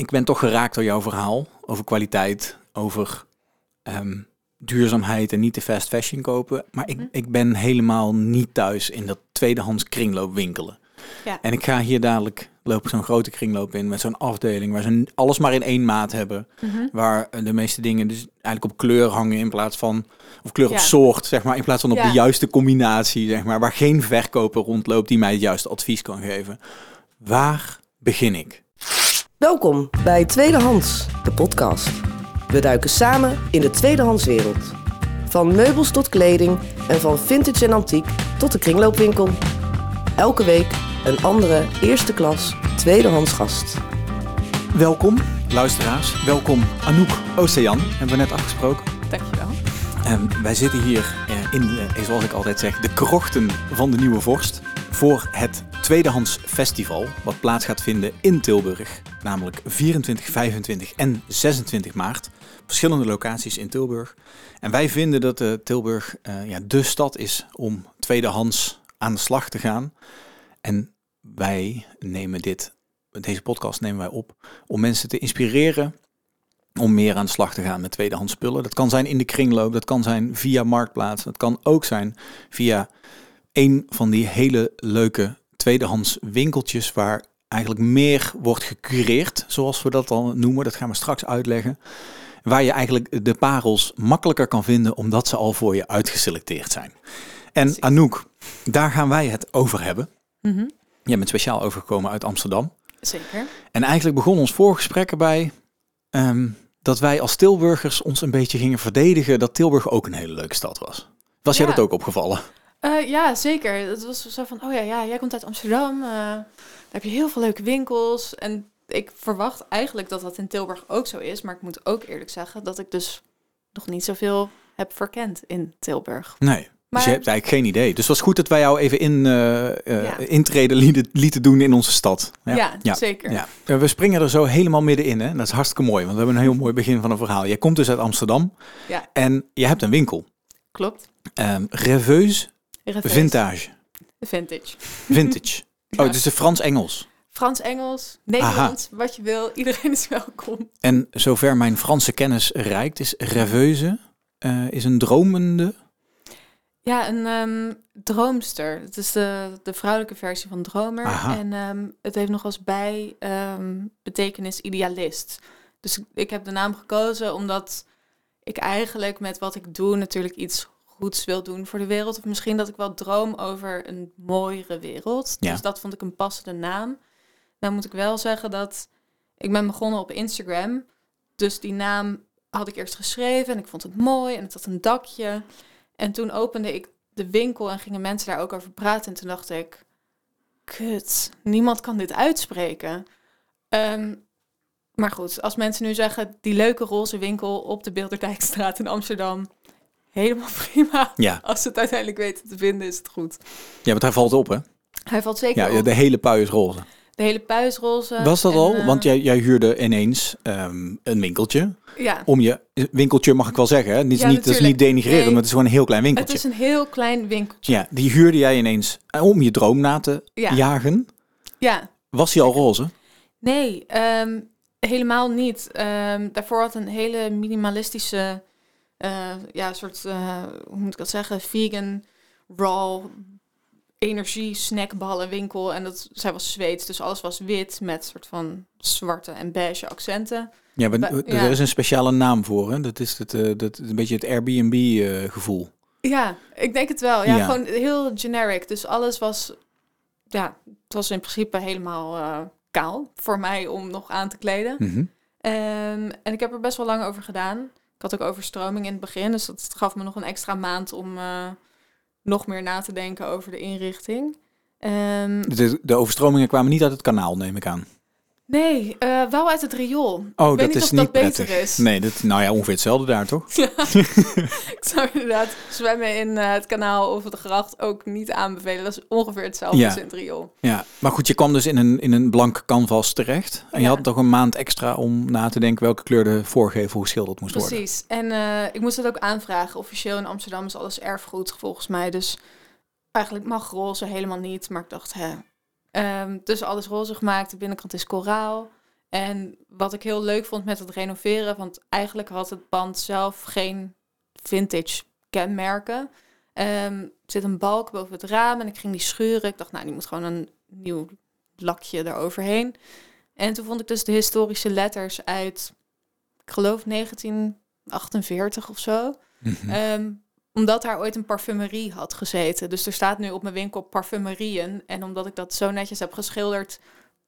ik ben toch geraakt door jouw verhaal over kwaliteit, over ehm, duurzaamheid en niet te fast fashion kopen. Maar ik, Mhm. ik ben helemaal niet thuis in dat tweedehands kringloopwinkelen. Ja. En ik ga hier dadelijk loop ik zo'n grote kringloop in met zo'n afdeling waar ze alles maar in één maat hebben. Mhm. Waar eh, de meeste dingen dus eigenlijk op kleur hangen in plaats van, of kleur Ja. op soort, zeg maar, in plaats van op Ja. de juiste combinatie, zeg maar. Waar geen verkoper rondloopt die mij het juiste advies kan geven. Waar begin ik? Welkom bij Tweedehands, de podcast. We duiken samen in de tweedehandswereld. Van meubels tot kleding en van vintage en antiek tot de kringloopwinkel. Elke week een andere eerste klas tweedehands gast. Welkom, luisteraars. Welkom, Anouk Ocean, hebben we net afgesproken. Dankjewel. En wij zitten hier eh, in, eh, zoals ik altijd zeg, de krochten van de Nieuwe Vorst. Voor het Tweedehands Festival, wat plaats gaat vinden in Tilburg. Namelijk 24, 25 en 26 maart. Verschillende locaties in Tilburg. En wij vinden dat eh, Tilburg eh, ja, de stad is om tweedehands aan de slag te gaan. En wij nemen dit, deze podcast nemen wij op om mensen te inspireren om meer aan de slag te gaan met tweedehands spullen. Dat kan zijn in de kringloop, dat kan zijn via Marktplaats, dat kan ook zijn via een van die hele leuke tweedehands winkeltjes waar eigenlijk meer wordt gecureerd, zoals we dat dan noemen. Dat gaan we straks uitleggen. Waar je eigenlijk de parels makkelijker kan vinden omdat ze al voor je uitgeselecteerd zijn. En. Anouk, daar gaan wij het over hebben. Mhm. Jij bent speciaal overgekomen uit Amsterdam. Zeker. En eigenlijk begon ons voorgesprek erbij ehm, dat wij als Tilburgers ons een beetje gingen verdedigen dat Tilburg ook een hele leuke stad was. Was jij Ja. dat ook opgevallen? Eh, ja, zeker. Het was zo van, oh ja, ja jij komt uit Amsterdam. daar heb je heel veel leuke winkels. En ik verwacht eigenlijk dat dat in Tilburg ook zo is. Maar ik moet ook eerlijk zeggen dat ik dus nog niet zoveel heb verkend in Tilburg. Nee. Maar- Dus je hebt eigenlijk geen idee. Dus het was goed dat wij jou even in, Ja. intreden lieten, lieten doen in onze stad. Ja, ja. zeker. Ja. Eh, We springen er zo helemaal middenin. Hè? Dat is hartstikke mooi, want we hebben een heel mooi begin van een verhaal. Jij komt dus uit Amsterdam Ja. en je hebt een winkel. Klopt. Ehm Reveuse Reveuse. Vintage. Vintage. Vintage. Ja. Oh, dus de Frans-Engels. Frans, Engels, Nederlands, wat je wil. Iedereen is welkom. En zover mijn Franse kennis reikt, is rêveuse eh, is een dromende. Ja, een ehm, droomster. Het is de, de vrouwelijke versie van dromer. Aha. En ehm, het heeft nog als bij ehm, betekenis idealist. Dus ik heb de naam gekozen omdat ik eigenlijk met wat ik doe natuurlijk iets goeds wil doen voor de wereld. Of misschien dat ik wel droom over een mooiere wereld. Ja. Dus dat vond ik een passende naam. Nou moet ik wel zeggen dat ik ben begonnen op Instagram. Dus die naam had ik eerst geschreven en ik vond het mooi en het had een dakje. En toen opende ik de winkel en gingen mensen daar ook over praten. En toen dacht ik, kut, niemand kan dit uitspreken. Ehm, maar goed, als mensen nu zeggen, die leuke roze winkel op de Bilderdijkstraat in Amsterdam, helemaal prima. Ja, Als ze het uiteindelijk weten te vinden, is het goed. ja, want hij valt op, hè? Hij valt zeker Ja, op. de hele pui is roze. De hele puisroze. Was dat en, al? eh, Want jij, jij huurde ineens ehm, een winkeltje. Ja, Om je winkeltje mag ik wel zeggen. Hè? Niet, Ja, niet, dat is niet natuurlijk. denigreren, Nee. maar het is gewoon een heel klein het winkeltje. is een heel klein winkeltje. Ja, die huurde jij ineens eh, om je droom na te Ja. jagen. Ja, Was die al roze? Nee, ehm, helemaal niet. Ehm, daarvoor had een hele minimalistische, eh, ja, soort, eh, hoe moet ik dat zeggen, vegan, raw, energie, snackballen winkel. En dat, zij was Zweeds, dus alles was wit met soort van zwarte en beige accenten. Ja, maar er is een speciale naam voor. Hè? Dat is het, eh, dat, een beetje het Airbnb-gevoel. Ja, ik denk het wel. Ja, Ja. gewoon heel generic. Dus alles was, ja, het was in principe helemaal kaal voor mij om nog aan te kleden. Ehm, en ik heb er best wel lang over gedaan. Ik had ook overstroming in het begin, dus dat gaf me nog een extra maand om eh, nog meer na te denken over de inrichting. Ehm, de, de overstromingen kwamen niet uit het kanaal, neem ik aan. Nee, eh, wel uit het riool. Oh, ik weet dat niet is of niet dat beter is. Nee, dat, nou ja, ongeveer hetzelfde daar, toch? ik zou inderdaad zwemmen in eh, het kanaal of de gracht ook niet aanbevelen. Dat is ongeveer hetzelfde Ja. als in het riool. Ja, maar goed, je kwam dus in een, in een blank canvas terecht. En je had toch een maand extra om na te denken welke kleur de voorgevel geschilderd moest worden. Precies. En eh, ik moest het ook aanvragen. Officieel in Amsterdam is alles erfgoed volgens mij. Dus eigenlijk mag roze helemaal niet. Maar ik dacht, hè. Ehm, dus alles roze gemaakt. De binnenkant is koraal. En wat ik heel leuk vond met het renoveren, want eigenlijk had het pand zelf geen vintage kenmerken. Ehm, er zit een balk boven het raam en ik ging die schuren. Ik dacht, nou, die moet gewoon een nieuw lakje eroverheen. En toen vond ik dus de historische letters uit, ik geloof 1948 of zo. Mhm. Ehm, omdat daar ooit een parfumerie had gezeten. Dus er staat nu op mijn winkel parfumerieën. En omdat ik dat zo netjes heb geschilderd,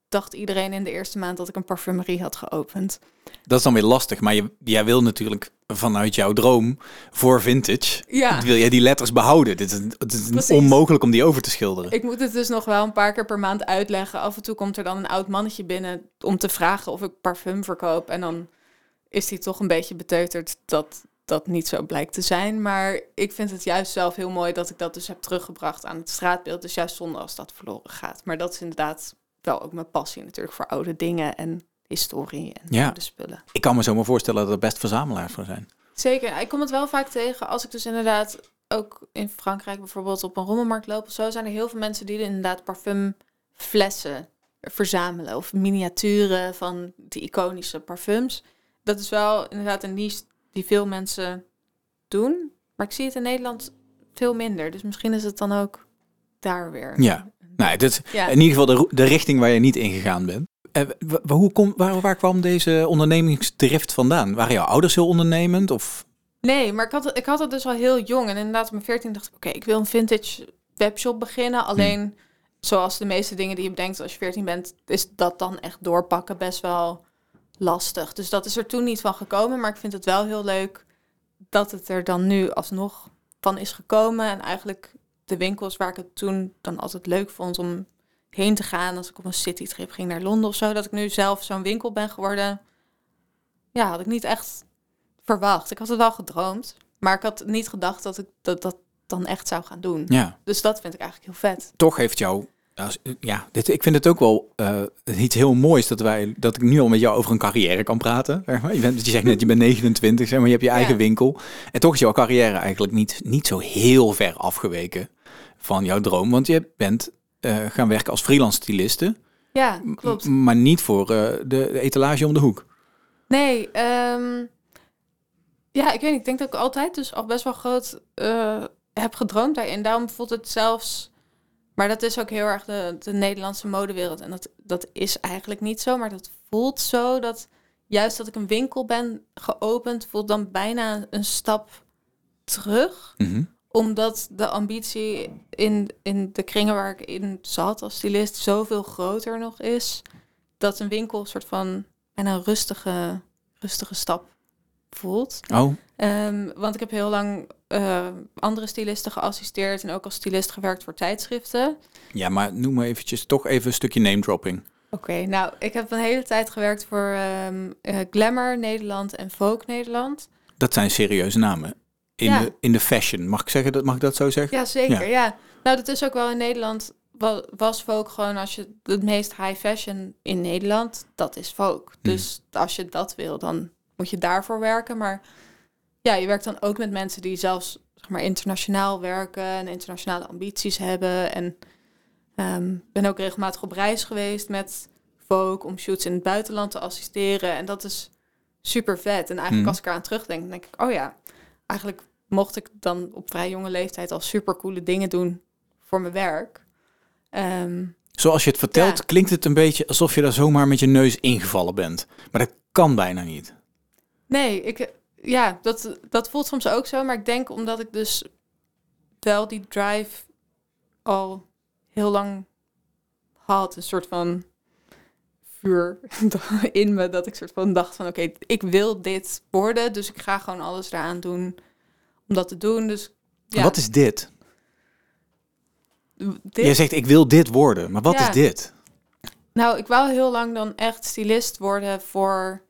dacht iedereen in de eerste maand dat ik een parfumerie had geopend. Dat is dan weer lastig, maar je, jij wil natuurlijk vanuit jouw droom voor vintage, Ja. wil jij die letters behouden. Dit is, het is Precies. onmogelijk om die over te schilderen. Ik moet het dus nog wel een paar keer per maand uitleggen. Af en toe komt er dan een oud mannetje binnen om te vragen of ik parfum verkoop. En dan is hij toch een beetje beteuterd dat dat niet zo blijkt te zijn. Maar ik vind het juist zelf heel mooi dat ik dat dus heb teruggebracht aan het straatbeeld. Dus juist zonde als dat verloren gaat. Maar dat is inderdaad wel ook mijn passie natuurlijk voor oude dingen en historie en Ja. oude spullen. Ik kan me zomaar voorstellen dat er best verzamelaars voor zijn. Zeker. Ik kom het wel vaak tegen als ik dus inderdaad ook in Frankrijk bijvoorbeeld op een rommelmarkt loop of zo, zijn er heel veel mensen die inderdaad parfumflessen verzamelen of miniaturen van die iconische parfums. Dat is wel inderdaad een niche die veel mensen doen, maar ik zie het in Nederland veel minder. Dus misschien is het dan ook daar weer. Ja. Nou, dit Ja. in ieder geval de, de richting waar je niet in gegaan bent. Eh, wa- hoe kom, waar, waar kwam deze ondernemingsdrift vandaan? Waren jouw ouders heel ondernemend? Of? Nee, maar ik had, het- ik had het dus al heel jong. En inderdaad, op mijn 14 dacht ik, oké, ik wil een vintage webshop beginnen. Alleen, zoals de meeste dingen die je bedenkt als je 14 bent, is dat dan echt doorpakken best wel lastig. Dus dat is er toen niet van gekomen. Maar ik vind het wel heel leuk dat het er dan nu alsnog van is gekomen. En eigenlijk de winkels waar ik het toen dan altijd leuk vond om heen te gaan. Als ik op een citytrip ging naar Londen of zo. Dat ik nu zelf zo'n winkel ben geworden. Ja, had ik niet echt verwacht. Ik had het wel gedroomd, maar ik had niet gedacht dat ik dat, dat dan echt zou gaan doen. Ja, Dus dat vind ik eigenlijk heel vet. toch heeft jou... als- Ja, dit, ik vind het ook wel eh, iets heel moois dat, wij, dat ik nu al met jou over een carrière kan praten. zeg maar. Je, bent, je zegt net, je bent 29, zeg maar, je hebt je eigen Ja. winkel. En toch is jouw carrière eigenlijk niet, niet zo heel ver afgeweken van jouw droom. Want je bent eh, gaan werken als freelance styliste. Ja, klopt. Maar niet voor eh, de, de etalage om de hoek. Nee, ehm, ja, ik weet niet. Ik denk dat ik altijd dus al best wel groot eh, heb gedroomd daarin. Daarom voelt het zelfs... Maar dat is ook heel erg de, de Nederlandse modewereld. En dat, dat is eigenlijk niet zo. Maar dat voelt zo dat juist dat ik een winkel ben geopend... voelt dan bijna een stap terug. Mhm. omdat de ambitie in, in de kringen waar ik in zat als stylist zoveel groter nog is, dat een winkel een soort van bijna een rustige, rustige stap voelt. Oh, Ehm, want ik heb heel lang eh, andere stylisten geassisteerd en ook als stylist gewerkt voor tijdschriften. ja, maar noem maar eventjes toch even een stukje name dropping. Oké, nou, ik heb een hele tijd gewerkt voor eh, Glamour Nederland en Vogue Nederland. Dat zijn serieuze namen. In, Ja. de, in de fashion. Mag ik, zeggen, dat, mag ik dat zo zeggen? Ja, zeker. Ja. Nou, dat is ook wel in Nederland. wa- Was Vogue gewoon als je het meest high fashion in Nederland, dat is Vogue. Dus als je dat wil, dan moet je daarvoor werken. Maar ja, je werkt dan ook met mensen die zelfs zeg maar, internationaal werken en internationale ambities hebben. En ehm ben ook regelmatig op reis geweest met Vogue om shoots in het buitenland te assisteren. En dat is super vet. En eigenlijk Mhm. als ik eraan terugdenk, dan denk ik, oh ja, eigenlijk mocht ik dan op vrij jonge leeftijd al super coole dingen doen voor mijn werk. Ehm, Zoals je het vertelt, Ja. klinkt het een beetje alsof je daar zomaar met je neus ingevallen bent. Maar dat kan bijna niet. nee, ik, ja, dat, dat voelt soms ook zo. Maar ik denk omdat ik dus wel die drive al heel lang had. Een soort van vuur in me. Dat ik soort van dacht van oké, ik wil dit worden. Dus ik ga gewoon alles eraan doen om dat te doen. Dus ja, Wat is dit? dit? Jij zegt ik wil dit worden, maar wat Ja. is dit? Nou, ik wou heel lang dan echt stylist worden voor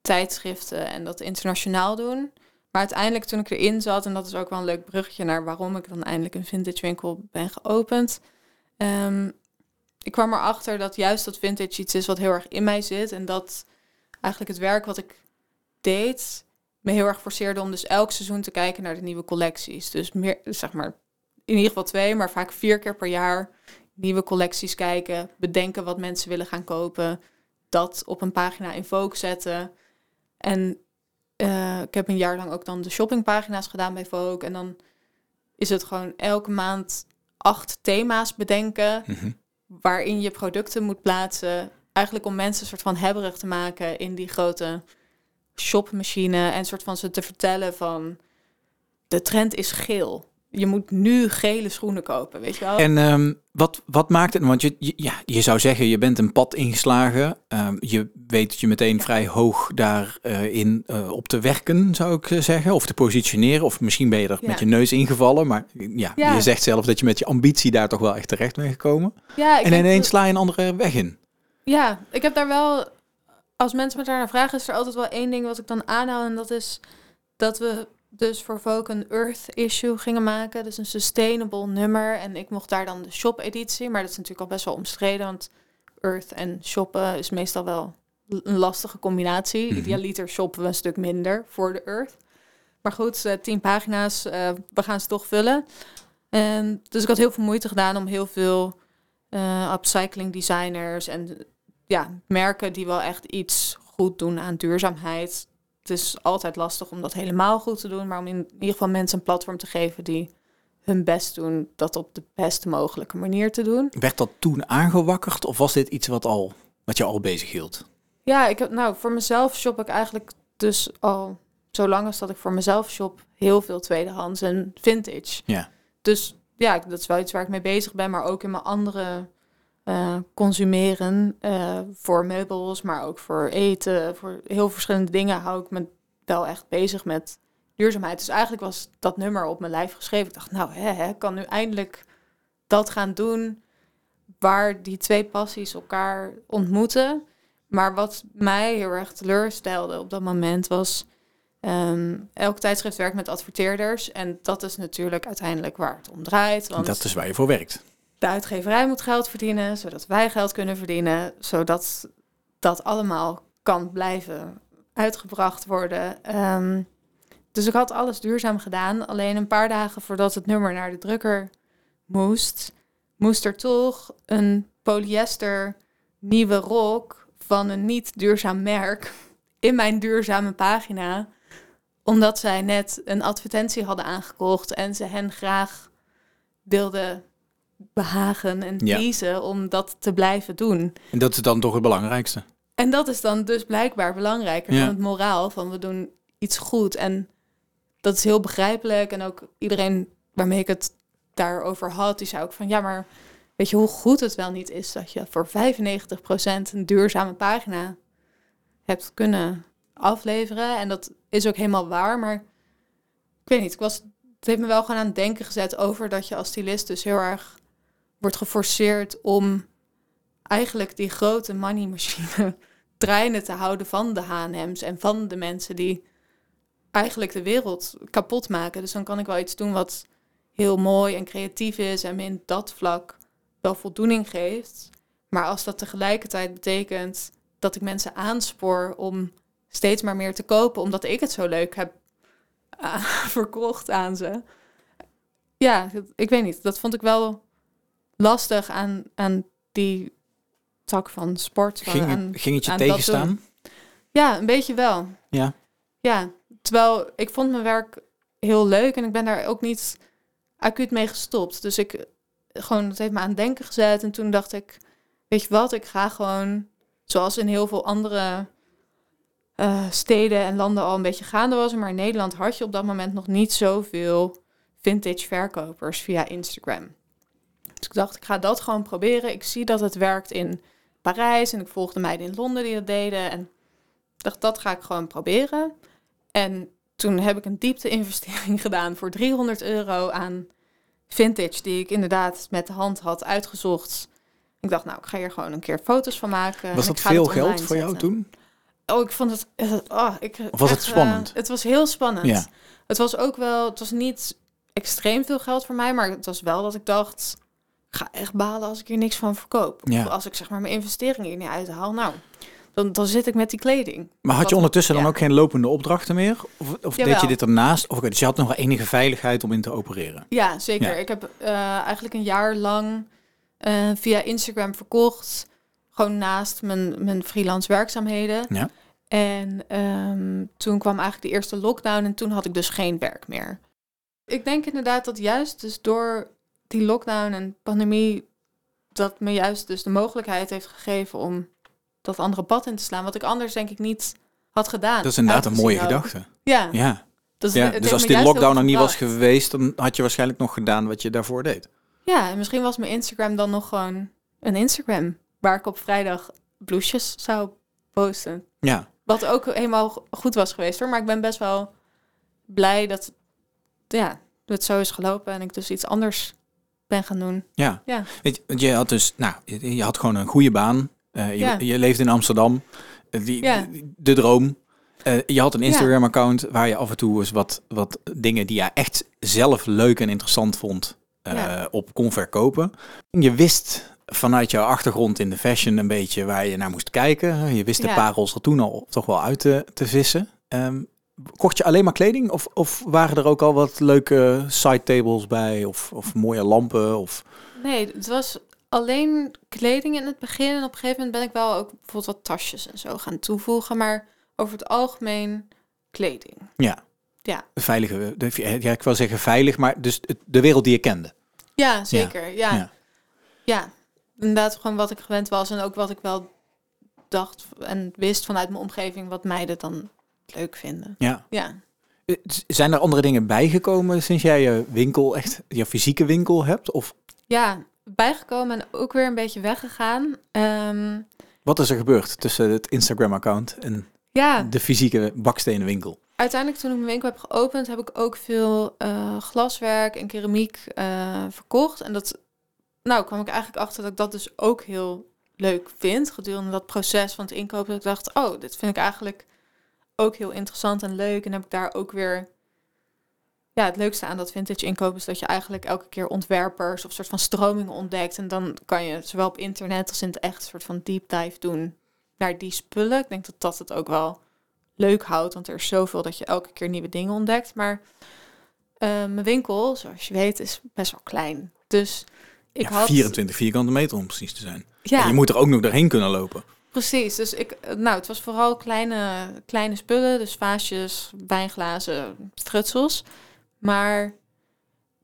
tijdschriften en dat internationaal doen. Maar uiteindelijk toen ik erin zat, en dat is ook wel een leuk bruggetje naar waarom ik dan eindelijk een vintage winkel ben geopend. ehm, ik kwam erachter dat juist dat vintage iets is wat heel erg in mij zit. En dat eigenlijk het werk wat ik deed me heel erg forceerde om dus elk seizoen te kijken naar de nieuwe collecties. Dus meer, zeg maar, in ieder geval twee, maar vaak vier keer per jaar nieuwe collecties kijken, bedenken wat mensen willen gaan kopen, dat op een pagina in Vogue zetten. En eh, ik heb een jaar lang ook dan de shoppingpagina's gedaan bij Vogue. En dan is het gewoon elke maand acht thema's bedenken Mhm. waarin je producten moet plaatsen. Eigenlijk om mensen een soort van hebberig te maken in die grote shopmachine. En soort van ze te vertellen van de trend is geel. Je moet nu gele schoenen kopen, weet je wel? En ehm, wat, wat maakt het? Want je, je, ja, je zou zeggen, je bent een pad ingeslagen. Ehm, je weet dat je meteen vrij hoog daarin in op te werken, zou ik eh, zeggen. Of te positioneren. Of misschien ben je er Ja. met je neus ingevallen. Maar ja, Ja. je zegt zelf dat je met je ambitie daar toch wel echt terecht bent gekomen. ja, en ineens sla je een andere weg in. Ja, ik heb daar wel... Als mensen me daar naar vragen, is er altijd wel één ding wat ik dan aanhaal. En dat is dat we dus voor Vogue een Earth issue gingen maken. Dus een sustainable nummer. En ik mocht daar dan de shop-editie. Maar dat is natuurlijk al best wel omstreden. Want Earth en shoppen is meestal wel een lastige combinatie. Mhm. Idealiter shoppen we een stuk minder voor de Earth. Maar goed, eh, tien pagina's. eh, we gaan ze toch vullen. En dus ik had heel veel moeite gedaan om heel veel eh, upcycling designers en ja, merken die wel echt iets goed doen aan duurzaamheid. Het is altijd lastig om dat helemaal goed te doen, maar om in ieder geval mensen een platform te geven die hun best doen, dat op de best mogelijke manier te doen. Werd dat toen aangewakkerd? Of was dit iets wat, al, wat je al bezig hield? Ja, ik heb, nou, voor mezelf shop ik eigenlijk dus al zo lang als dat ik voor mezelf shop heel veel tweedehands en vintage. Ja. Dus ja, dat is wel iets waar ik mee bezig ben, maar ook in mijn andere eh, consumeren eh, voor meubels, maar ook voor eten, voor heel verschillende dingen hou ik me wel echt bezig met duurzaamheid. Dus eigenlijk was dat nummer op mijn lijf geschreven. Ik dacht, nou, hè, ik kan nu eindelijk dat gaan doen waar die twee passies elkaar ontmoeten. Maar wat mij heel erg teleurstelde op dat moment was... ehm, elk tijdschrift werkt met adverteerders. En dat is natuurlijk uiteindelijk waar het om draait. Want Dat is waar je voor werkt. De uitgeverij moet geld verdienen, zodat wij geld kunnen verdienen, zodat dat allemaal kan blijven uitgebracht worden. Ehm, dus ik had alles duurzaam gedaan. Alleen een paar dagen voordat het nummer naar de drukker moest, moest er toch een polyester nieuwe rok van een niet duurzaam merk in mijn duurzame pagina. Omdat zij net een advertentie hadden aangekocht en ze hen graag wilden behagen en Ja. pleasen om dat te blijven doen. En dat is dan toch het belangrijkste. En dat is dan dus blijkbaar belangrijker Ja. dan het moraal van we doen iets goed. En dat is heel begrijpelijk. En ook iedereen waarmee ik het daarover had, die zei ook van ja, maar weet je hoe goed het wel niet is dat je voor 95% een duurzame pagina hebt kunnen afleveren. En dat is ook helemaal waar, maar ik weet niet, ik was, het heeft me wel gewoon aan het denken gezet over dat je als stylist dus heel erg wordt geforceerd om eigenlijk die grote money machine draaiende te houden van de H&M's en van de mensen die eigenlijk de wereld kapot maken. Dus dan kan ik wel iets doen wat heel mooi en creatief is en me in dat vlak wel voldoening geeft. Maar als dat tegelijkertijd betekent dat ik mensen aanspoor om steeds maar meer te kopen, omdat ik het zo leuk heb ah, verkocht aan ze. Ja, ik weet niet. Dat vond ik wel lastig aan, aan die tak van sport. Van, Ging, aan- het- ging het je tegenstaan? Ja, een beetje wel. Ja. Ja, terwijl ik vond mijn werk heel leuk en ik ben daar ook niet acuut mee gestopt. Dus ik gewoon, het heeft me aan het denken gezet. En toen dacht ik, weet je wat, ik ga gewoon, zoals in heel veel andere eh, steden en landen al een beetje gaande was. Maar in Nederland had je op dat moment nog niet zoveel vintage verkopers via Instagram. Dus ik dacht, ik ga dat gewoon proberen. Ik zie dat het werkt in Parijs en ik volgde meiden in Londen die dat deden. En ik dacht, dat ga ik gewoon proberen. En toen heb ik een diepte-investering gedaan voor 300 euro aan vintage, die ik inderdaad met de hand had uitgezocht. Ik dacht, nou, ik ga hier gewoon een keer foto's van maken. en Was dat veel het geld voor jou toen? Oh, ik vond het. eh, oh, ik, Of was het echt, eh, spannend? het was heel spannend. Ja. Het was ook wel. Het was niet extreem veel geld voor mij, maar het was wel dat ik dacht. Ga echt balen als ik hier niks van verkoop. Ja. Of als ik zeg maar mijn investeringen hier niet uithaal. Nou, dan, dan zit ik met die kleding. Maar had je ondertussen dan ook geen lopende opdrachten meer? Of, of deed je dit ernaast? Of, dus je had nog wel enige veiligheid om in te opereren. Ja, zeker. Ja. Ik heb eh, eigenlijk een jaar lang eh, via Instagram verkocht. Gewoon naast mijn, mijn freelance werkzaamheden. Ja. En ehm, toen kwam eigenlijk de eerste lockdown en toen had ik dus geen werk meer. Ik denk inderdaad dat juist dus door die lockdown en pandemie... dat me juist dus de mogelijkheid heeft gegeven om dat andere pad in te slaan. Wat ik anders denk ik niet had gedaan. Dat is inderdaad een mooie ook. gedachte. Ja. Ja. Dus, ja. Dus als die lockdown er niet was geweest, dan had je waarschijnlijk nog gedaan wat je daarvoor deed. Ja, en misschien was mijn Instagram dan nog gewoon een Instagram... waar ik op vrijdag blouses zou posten. Ja. Wat ook helemaal go- goed was geweest hoor. Maar ik ben best wel blij dat ja, het zo is gelopen en ik dus iets anders ben gaan doen. Ja. Ja. Weet je, want je had dus, nou, je, had gewoon een goede baan. Eh, je, Ja. je leeft in Amsterdam. Eh, die, Ja. de, droom. Eh, je had een Instagram-account waar je af en toe eens wat, wat dingen die je echt zelf leuk en interessant vond op kon verkopen. Je wist vanuit jouw achtergrond in de fashion een beetje waar je naar moest kijken. Je wist de parels er toen al toch wel uit te, te vissen. Ehm, kocht je alleen maar kleding? Of, of waren er ook al wat leuke side tables bij? Of, of mooie lampen? Of... Nee, het was alleen kleding in het begin. En op een gegeven moment ben ik wel ook bijvoorbeeld wat tasjes en zo gaan toevoegen. Maar over het algemeen kleding. Ja. Ja. Veilige, ja, ik wil zeggen veilig, maar dus de wereld die je kende. Ja, zeker. Ja. Ja. ja. Inderdaad, gewoon wat ik gewend was. En ook wat ik wel dacht en wist vanuit mijn omgeving wat meiden dan leuk vinden. Ja. Ja. Eh, Zijn er andere dingen bijgekomen sinds jij je winkel, echt je fysieke winkel hebt? Of Ja, bijgekomen en ook weer een beetje weggegaan. Ehm, wat is er gebeurd tussen het Instagram-account en ja, de fysieke bakstenen winkel? uiteindelijk toen ik mijn winkel heb geopend, heb ik ook veel eh, glaswerk en keramiek eh, verkocht. En dat, nou, kwam ik eigenlijk achter dat ik dat dus ook heel leuk vind. Gedurende dat proces van het inkopen, dat ik dacht, oh, dit vind ik eigenlijk ook heel interessant en leuk. En heb ik daar ook weer, ja, het leukste aan dat vintage inkopen is dat je eigenlijk elke keer ontwerpers of soort van stromingen ontdekt. En dan kan je zowel op internet als in het echt een soort van deep dive doen naar die spullen. Ik denk dat dat het ook wel leuk houdt, want er is zoveel dat je elke keer nieuwe dingen ontdekt. Maar eh, mijn winkel, zoals je weet, is best wel klein. Dus ik ja, had... 24 vierkante meter om precies te zijn. Ja, En je moet er ook nog doorheen kunnen lopen. Precies. Dus ik, eh, nou, het was vooral kleine, kleine spullen, dus vaasjes, wijnglazen, frutsels. Maar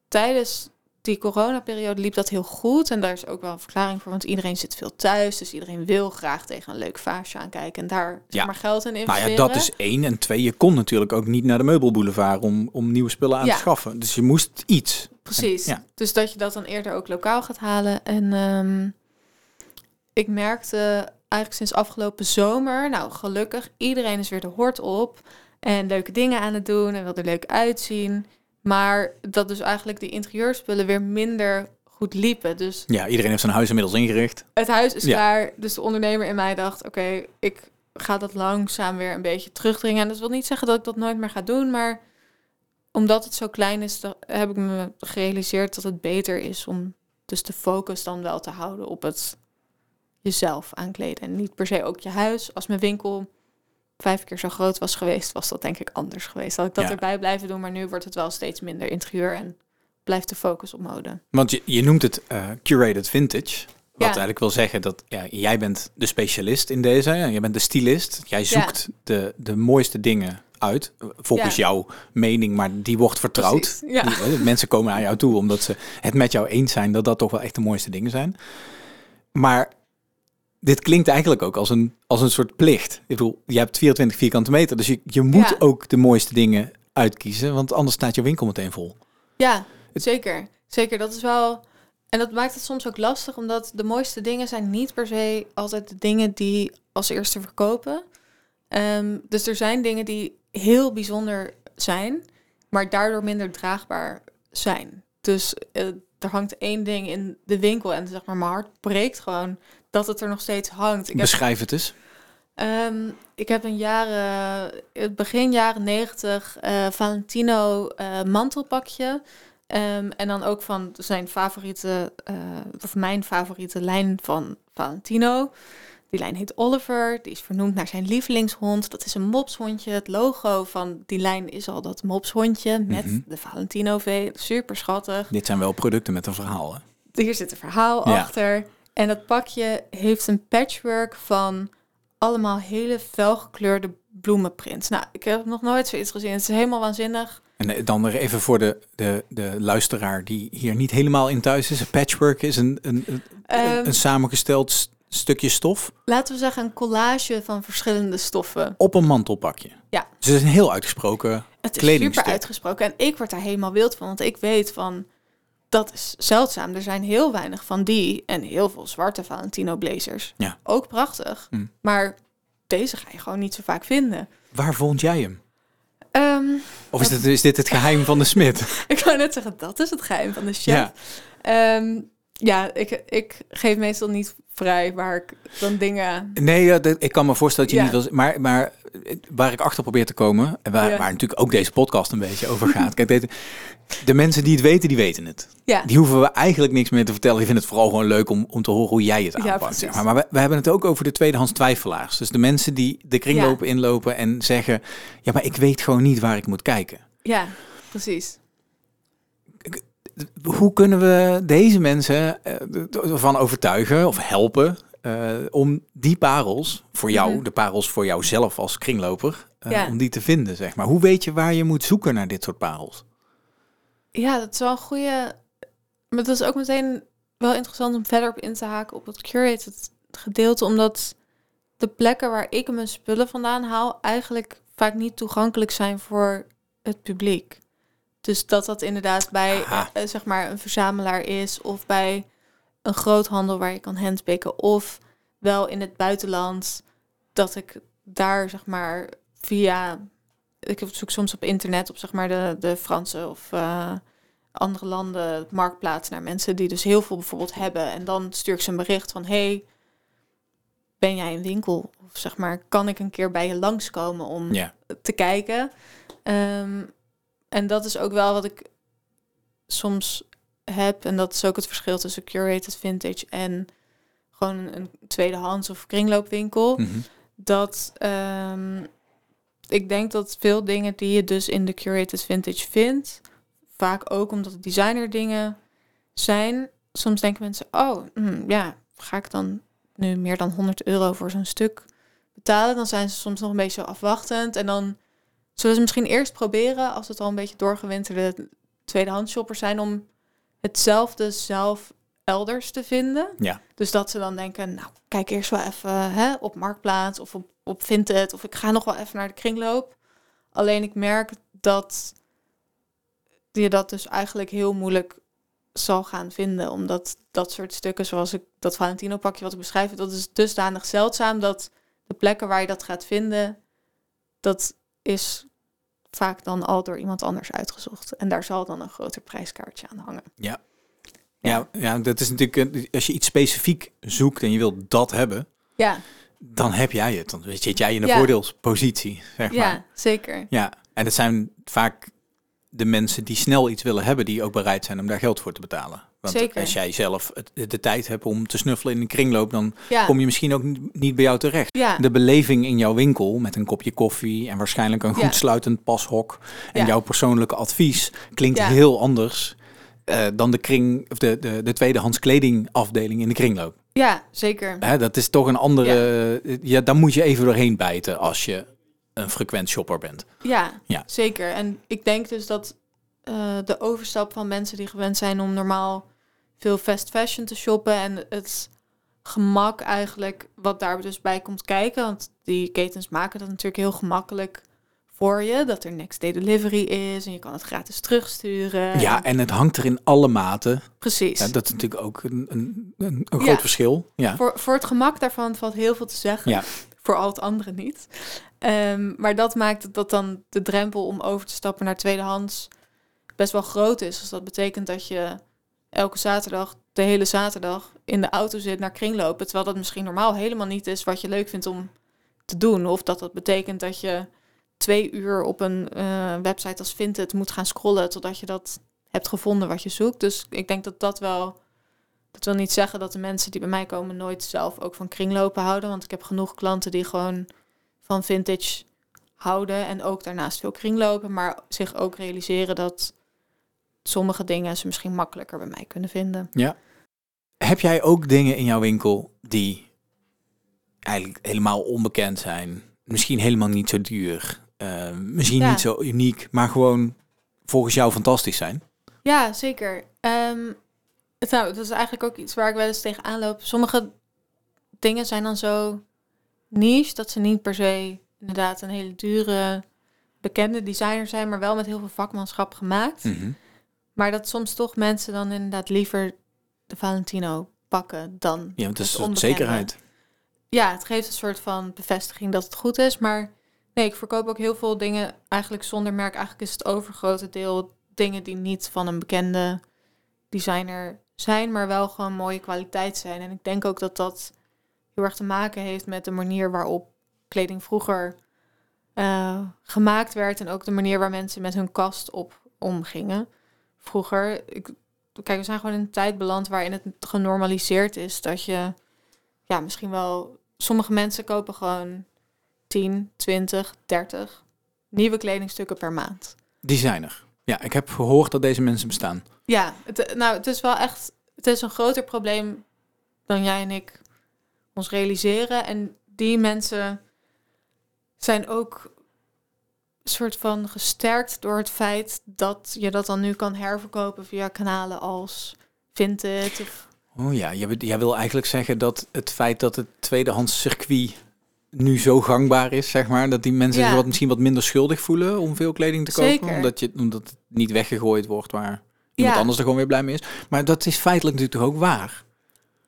tijdens die coronaperiode liep dat heel goed. En daar is ook wel een verklaring voor, want iedereen zit veel thuis. Dus iedereen wil graag tegen een leuk vaasje aankijken en daar zeg maar geld in Nou investeren. ja, dat is één. En twee, je kon natuurlijk ook niet naar de meubelboulevard om, om nieuwe spullen aan Ja. te schaffen. Dus je moest iets. Precies. Ja. Dus dat je dat dan eerder ook lokaal gaat halen. En ehm, ik merkte eigenlijk sinds afgelopen zomer, nou gelukkig, iedereen is weer de hort op. En leuke dingen aan het doen en wil er leuk uitzien. Maar dat dus eigenlijk die interieurspullen weer minder goed liepen. Dus Ja, iedereen heeft zijn huis inmiddels ingericht. het huis is Ja. klaar. Dus de ondernemer in mij dacht, oké, ik ga dat langzaam weer een beetje terugdringen. En dat wil niet zeggen dat ik dat nooit meer ga doen, maar omdat het zo klein is, heb ik me gerealiseerd dat het beter is om dus de focus dan wel te houden op het jezelf aankleden. En niet per se ook je huis. Als mijn winkel vijf keer zo groot was geweest, was dat denk ik anders geweest. Had ik dat Ja. erbij blijven doen, maar nu wordt het wel steeds minder interieur en blijft de focus op mode. Want je, je noemt het eh, curated vintage. Wat Ja. eigenlijk wil zeggen dat ja, jij bent de specialist in deze. hè. Je bent de stylist. Jij zoekt de, de mooiste dingen uit. eh, Volgens Ja. jouw mening, maar die wordt vertrouwd. Ja. Die, eh, mensen komen naar jou toe omdat ze het met jou eens zijn dat dat toch wel echt de mooiste dingen zijn. Maar dit klinkt eigenlijk ook als een, als een soort plicht. Ik bedoel, je hebt 24 vierkante meter, dus je, je moet Ja. ook de mooiste dingen uitkiezen, want anders staat je winkel meteen vol. Ja, Het- zeker. Zeker, dat is wel... En dat maakt het soms ook lastig, omdat de mooiste dingen zijn niet per se altijd de dingen die als eerste verkopen. Ehm, dus er zijn dingen die heel bijzonder zijn, maar daardoor minder draagbaar zijn. Dus eh, er hangt één ding in de winkel en zeg maar mijn hart breekt gewoon dat het er nog steeds hangt. Ik heb Beschrijf het eens. Ehm, ik heb een jaren, het begin jaren 90 eh, Valentino eh, mantelpakje. Ehm, en dan ook van zijn favoriete, eh, of mijn favoriete lijn van Valentino. Die lijn heet Oliver. Die is vernoemd naar zijn lievelingshond. Dat is een mopshondje. Het logo van die lijn is al dat mopshondje met Mhm. de Valentino V. Super schattig Dit zijn wel producten met een verhaal. Hè? hier zit een verhaal Ja. achter. En dat pakje heeft een patchwork van allemaal hele felgekleurde bloemenprints. Nou, ik heb nog nooit zoiets gezien. Het is helemaal waanzinnig. En eh, dan even voor de, de, de luisteraar die hier niet helemaal in thuis is. Een patchwork is een, een, een, Ehm, een samengesteld stukje stof laten we zeggen een collage van verschillende stoffen. op een mantelpakje. Ja. Dus het is een heel uitgesproken Het is super uitgesproken. En ik word daar helemaal wild van. Want ik weet van, dat is zeldzaam. Er zijn heel weinig van die en heel veel zwarte Valentino blazers. Ja. Ook prachtig. Hm. Maar deze ga je gewoon niet zo vaak vinden. Waar vond jij hem? Ehm, Of is dit, is dit het geheim van de smid? ik wou net zeggen, dat is het geheim van de chef. Ja. Ja, ja ik, ik geef meestal niet vrij waar ik dan dingen... Nee, ja, ik kan me voorstellen dat je Ja. niet wil... Maar, maar waar ik achter probeer te komen... en waar, Ja. waar natuurlijk ook deze podcast een beetje over gaat... Kijk, dit- de mensen die het weten, die weten het. Ja, Die hoeven we eigenlijk niks meer te vertellen. Die vinden het vooral gewoon leuk om, om te horen hoe jij het aanpakt. precies. zeg maar maar we, we hebben het ook over de tweedehands twijfelaars. Dus de mensen die de kringlopen inlopen en zeggen... ja, maar ik weet gewoon niet waar ik moet kijken. ja, precies. Hoe kunnen we deze mensen eh, ervan overtuigen of helpen... eh, om die parels voor jou, Mhm. de parels voor jouzelf als kringloper... eh, Ja. om die te vinden, zeg maar. Hoe weet je waar je moet zoeken naar dit soort parels? Ja, dat is wel een goede. Maar dat is ook meteen wel interessant om verder op in te haken op het curated gedeelte, omdat de plekken waar ik mijn spullen vandaan haal eigenlijk vaak niet toegankelijk zijn voor het publiek. Dus dat dat inderdaad bij eh, zeg maar een verzamelaar is of bij een groothandel waar je kan handpikken of wel in het buitenland dat ik daar zeg maar via ik zoek soms op internet op zeg maar de, de Franse of eh, andere landen marktplaats naar mensen die dus heel veel bijvoorbeeld hebben en dan stuur ik ze een bericht van hey ben jij een winkel of zeg maar kan ik een keer bij je langskomen om Ja. te kijken. Ehm, en dat is ook wel wat ik soms heb. En dat is ook het verschil tussen curated vintage en gewoon een tweedehands of kringloopwinkel. Mhm. Dat ehm, ik denk dat veel dingen die je dus in de curated vintage vindt, vaak ook omdat het designer dingen zijn. Soms denken mensen, oh hm, ja, ga ik dan nu meer dan 100 euro voor zo'n stuk betalen? Dan zijn ze soms nog een beetje afwachtend. En dan zullen ze misschien eerst proberen, als het al een beetje doorgewinterde tweedehands shoppers zijn, om hetzelfde zelf elders te vinden. Ja. Dus dat ze dan denken, nou, kijk eerst wel even hè, op Marktplaats of op, op Vinted. Of ik ga nog wel even naar de kringloop. Alleen ik merk dat je dat dus eigenlijk heel moeilijk zal gaan vinden. Omdat dat soort stukken, zoals ik dat Valentino pakje wat ik beschrijf, dat is dusdanig zeldzaam dat de plekken waar je dat gaat vinden, dat is vaak dan al door iemand anders uitgezocht. En daar zal dan een groter prijskaartje aan hangen. Ja. Ja, ja, dat is natuurlijk, als je iets specifiek zoekt en je wilt dat hebben, Ja, dan heb jij het. Dan zit jij in een Ja. voordeelspositie, zeg maar. ja zeker. Ja, en het zijn vaak de mensen die snel iets willen hebben, die ook bereid zijn om daar geld voor te betalen. Want Zeker. als jij zelf de tijd hebt om te snuffelen in een kringloop, dan Ja, kom je misschien ook niet- bij jou terecht. ja. De beleving in jouw winkel met een kopje koffie en waarschijnlijk een goed Ja. sluitend pashok en Ja. jouw persoonlijke advies klinkt Ja. heel anders eh, dan de kring of de, de, de tweedehands kledingafdeling in de kringloop. ja, zeker. Hè, dat is toch een andere. Ja. daar moet je even doorheen bijten als je een frequent shopper bent. Ja, Ja. zeker. En ik denk dus dat eh, de overstap van mensen die gewend zijn om normaal veel fast fashion te shoppen en het gemak eigenlijk wat daar dus bij komt kijken, want die ketens maken dat natuurlijk heel gemakkelijk voor je, dat er next day delivery is en je kan het gratis terugsturen. Ja, en het hangt er in alle maten. precies. Ja, dat is natuurlijk ook een, een, een, Ja. groot verschil. Ja. Voor, voor het gemak daarvan valt heel veel te zeggen. Ja. Voor al het andere niet. Ehm, maar dat maakt dat dan de drempel om over te stappen naar tweedehands best wel groot is. Dus dat betekent dat je elke zaterdag, de hele zaterdag, in de auto zit naar kringlopen. Terwijl dat misschien normaal helemaal niet is wat je leuk vindt om te doen. Of dat dat betekent dat je twee uur op een eh, website als Vinted moet gaan scrollen totdat je dat hebt gevonden wat je zoekt. Dus ik denk dat dat wel dat wil niet zeggen dat de mensen die bij mij komen nooit zelf ook van kringlopen houden. Want ik heb genoeg klanten die gewoon van vintage houden en ook daarnaast veel kringlopen. Maar zich ook realiseren dat sommige dingen ze misschien makkelijker bij mij kunnen vinden. Ja. Heb jij ook dingen in jouw winkel die eigenlijk helemaal onbekend zijn? Misschien helemaal niet zo duur. eh, misschien Ja. niet zo uniek, maar gewoon volgens jou fantastisch zijn? Ja, zeker. Ehm, het, nou, dat is eigenlijk ook iets waar ik wel eens tegenaan loop. Sommige dingen zijn dan zo niche dat ze niet per se inderdaad een hele dure, bekende designer zijn, maar wel met heel veel vakmanschap gemaakt. Mhm. Maar dat soms toch mensen dan inderdaad liever de Valentino pakken dan. Ja, want het is een zekerheid. Ja, het geeft een soort van bevestiging dat het goed is. Maar nee, ik verkoop ook heel veel dingen eigenlijk zonder merk. Eigenlijk is het overgrote deel dingen die niet van een bekende designer zijn, maar wel gewoon mooie kwaliteit zijn. En ik denk ook dat dat heel erg te maken heeft met de manier waarop kleding vroeger eh, gemaakt werd. En ook de manier waar mensen met hun kast op omgingen. Vroeger, ik, kijk, we zijn gewoon in een tijd beland waarin het genormaliseerd is dat je, ja, misschien wel, sommige mensen kopen gewoon 10, 20, 30 nieuwe kledingstukken per maand. Designer. Ja, ik heb gehoord dat deze mensen bestaan. Ja, het, nou, het is wel echt, het is een groter probleem dan jij en ik ons realiseren. En die mensen zijn ook soort van gesterkt door het feit dat je dat dan nu kan herverkopen via kanalen als Vinted. Of, Oh ja, jij, wil- jij wil eigenlijk zeggen dat het feit dat het tweedehands circuit nu zo gangbaar is, zeg maar, dat die mensen Ja. zich wat, misschien wat minder schuldig voelen om veel kleding te kopen, Zeker. omdat, je, omdat het niet weggegooid wordt waar iemand Ja. anders er gewoon weer blij mee is. Maar dat is feitelijk natuurlijk toch ook waar?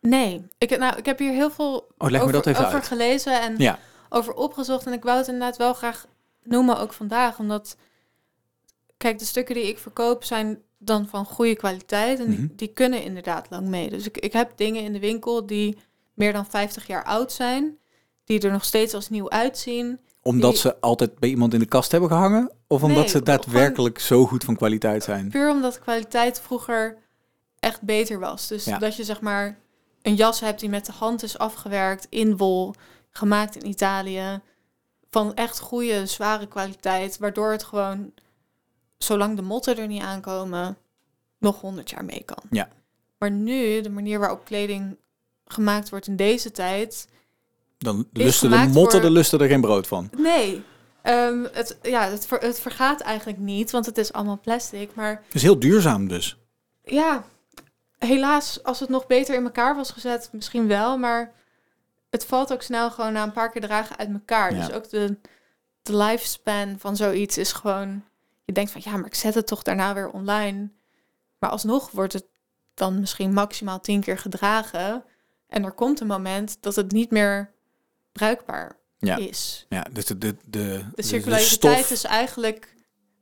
nee, ik, nou, ik heb hier heel veel Oh, over, gelezen en Ja. over opgezocht. En ik wou het inderdaad wel graag noemen, ook vandaag. Omdat, kijk, de stukken die ik verkoop zijn dan van goede kwaliteit. En Mhm. die, die kunnen inderdaad lang mee. Dus ik, ik heb dingen in de winkel die meer dan 50 jaar oud zijn. Die er nog steeds als nieuw uitzien. Omdat die- ze altijd bij iemand in de kast hebben gehangen? Of omdat Nee, ze daadwerkelijk zo goed van kwaliteit zijn? Puur omdat de kwaliteit vroeger echt beter was. Dus Ja. dat je zeg maar een jas hebt die met de hand is afgewerkt in wol, gemaakt in Italië, van echt goede, zware kwaliteit, waardoor het gewoon, zolang de motten er niet aankomen, nog 100 jaar mee kan. Ja. Maar nu, de manier waarop kleding gemaakt wordt in deze tijd, Dan lusten de motten voor- de lusten er geen brood van. nee. Ehm, het, ja, het, ver- het vergaat eigenlijk niet, want het is allemaal plastic. Maar Het is heel duurzaam dus. Ja, helaas, als het nog beter in elkaar was gezet, misschien wel. Maar het valt ook snel gewoon na een paar keer dragen uit elkaar. Ja. Dus ook de, de lifespan van zoiets is gewoon... Je denkt van, ja, maar ik zet het toch daarna weer online. Maar alsnog wordt het dan misschien maximaal tien keer gedragen. En er komt een moment dat het niet meer bruikbaar Ja. is. Ja, dus de, de, de, De de circulariteit stof- is eigenlijk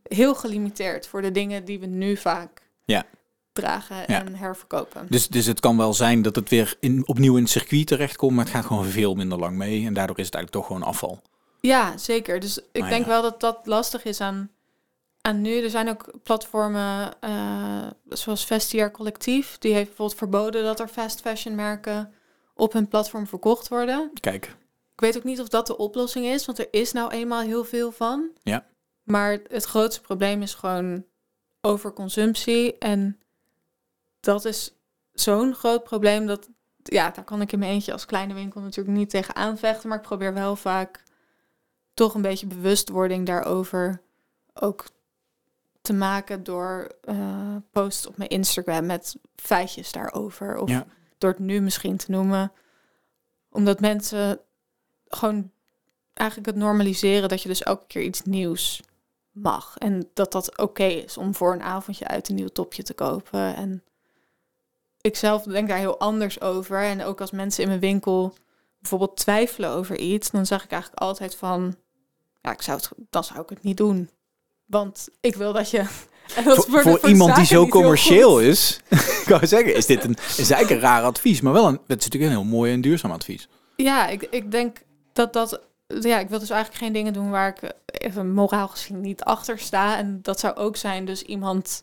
heel gelimiteerd voor de dingen die we nu vaak Ja. Dragen Ja. en herverkopen. Dus, dus het kan wel zijn dat het weer in, opnieuw in het circuit terechtkomt, maar het gaat gewoon veel minder lang mee. En daardoor is het eigenlijk toch gewoon afval. Ja, zeker. Dus ik Maar denk ja. wel dat dat lastig is aan, aan nu. Er zijn ook platformen eh, zoals Vestiaire Collectief. Die heeft bijvoorbeeld verboden dat er fast fashion merken op hun platform verkocht worden. Kijk, Ik weet ook niet of dat de oplossing is, want er is nou eenmaal heel veel van. Ja. Maar het grootste probleem is gewoon overconsumptie. En dat is zo'n groot probleem dat, ja, daar kan ik in mijn eentje als kleine winkel natuurlijk niet tegen aanvechten. Maar ik probeer wel vaak toch een beetje bewustwording daarover ook te maken door eh, posts op mijn Instagram met feitjes daarover. Of Ja. door het nu misschien te noemen. Omdat mensen gewoon eigenlijk het normaliseren dat je dus elke keer iets nieuws mag. En dat dat oké is om voor een avondje uit een nieuw topje te kopen. En ik zelf denk daar heel anders over. En ook als mensen in mijn winkel bijvoorbeeld twijfelen over iets, dan zeg ik eigenlijk altijd van, ja, ik zou het, dan zou ik het niet doen. Want ik wil dat je. Dat voor, voor iemand die zo commercieel is, kan zeggen, is dit een, is eigenlijk een raar advies. Maar wel een, het is natuurlijk een heel mooi en duurzaam advies. Ja, ik, ik denk dat dat. Ja, ik wil dus eigenlijk geen dingen doen waar ik even moraal gezien niet achter sta. En dat zou ook zijn, dus iemand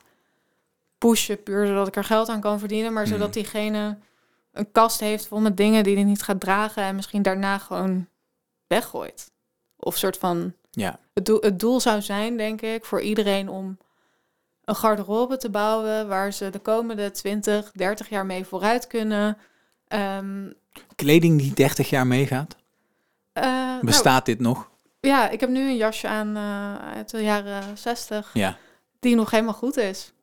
pushen puur zodat ik er geld aan kan verdienen. Maar zodat diegene een kast heeft vol met dingen die hij niet gaat dragen. En misschien daarna gewoon weggooit. Of soort van. Ja, Het doel, het doel zou zijn, denk ik, voor iedereen om een garderobe te bouwen waar ze de komende 20, 30 jaar mee vooruit kunnen. Ehm, Kleding die 30 jaar meegaat? nou, Bestaat dit nog? ja, ik heb nu een jasje aan eh, uit de jaren 60 Ja. die nog helemaal goed is.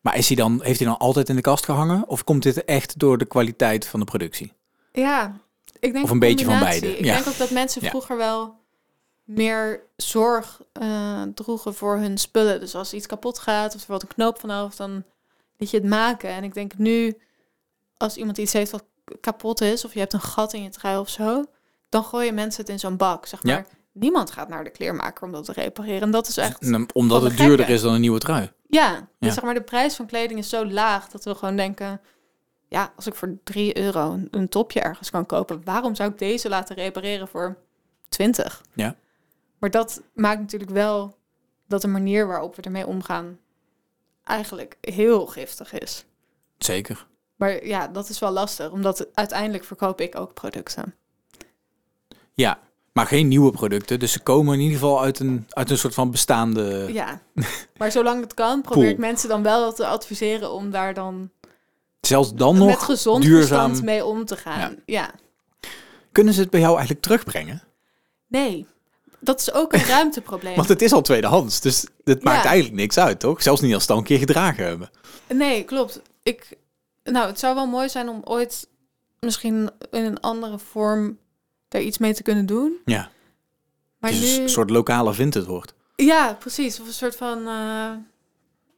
Maar is hij dan, heeft hij dan altijd in de kast gehangen? Of komt dit echt door de kwaliteit van de productie? Ja, ik denk Of een beetje van beide, Ik ja. denk ook dat mensen Ja. vroeger wel meer zorg eh, droegen voor hun spullen. Dus als iets kapot gaat of er wat een knoop vanaf, dan liet je het maken. En ik denk nu, als iemand iets heeft wat kapot is, of je hebt een gat in je trui of zo, dan gooien mensen het in zo'n bak. Zeg Ja. Niemand gaat naar de kleermaker om dat te repareren. En dat is echt En, Omdat het de duurder is dan een nieuwe trui. Ja, dus zeg maar de prijs van kleding is zo laag dat we gewoon denken... ja, als ik voor 3 euro een, een topje ergens kan kopen... waarom zou ik deze laten repareren voor 20? Ja. Maar dat maakt natuurlijk wel dat de manier waarop we ermee omgaan... eigenlijk heel giftig is. Zeker. Maar ja, dat is wel lastig, omdat uiteindelijk verkoop ik ook producten. Ja, maar geen nieuwe producten. Dus ze komen in ieder geval uit een, uit een soort van bestaande... Ja, maar zolang het kan, probeer Pool. ik mensen dan wel te adviseren... om daar dan Zelfs dan met nog gezond duurzaam. verstand mee om te gaan. ja. Kunnen ze het bij jou eigenlijk terugbrengen? Nee, dat is ook een ruimteprobleem. Want het is al tweedehands, dus het maakt Ja. eigenlijk niks uit, toch? Zelfs niet als ze het al een keer gedragen hebben. Nee, klopt. Ik, nou, het zou wel mooi zijn om ooit misschien in een andere vorm daar iets mee te kunnen doen. Ja, Maar het is nu, een soort lokale vintage wordt. ja, precies. Of een soort van, eh,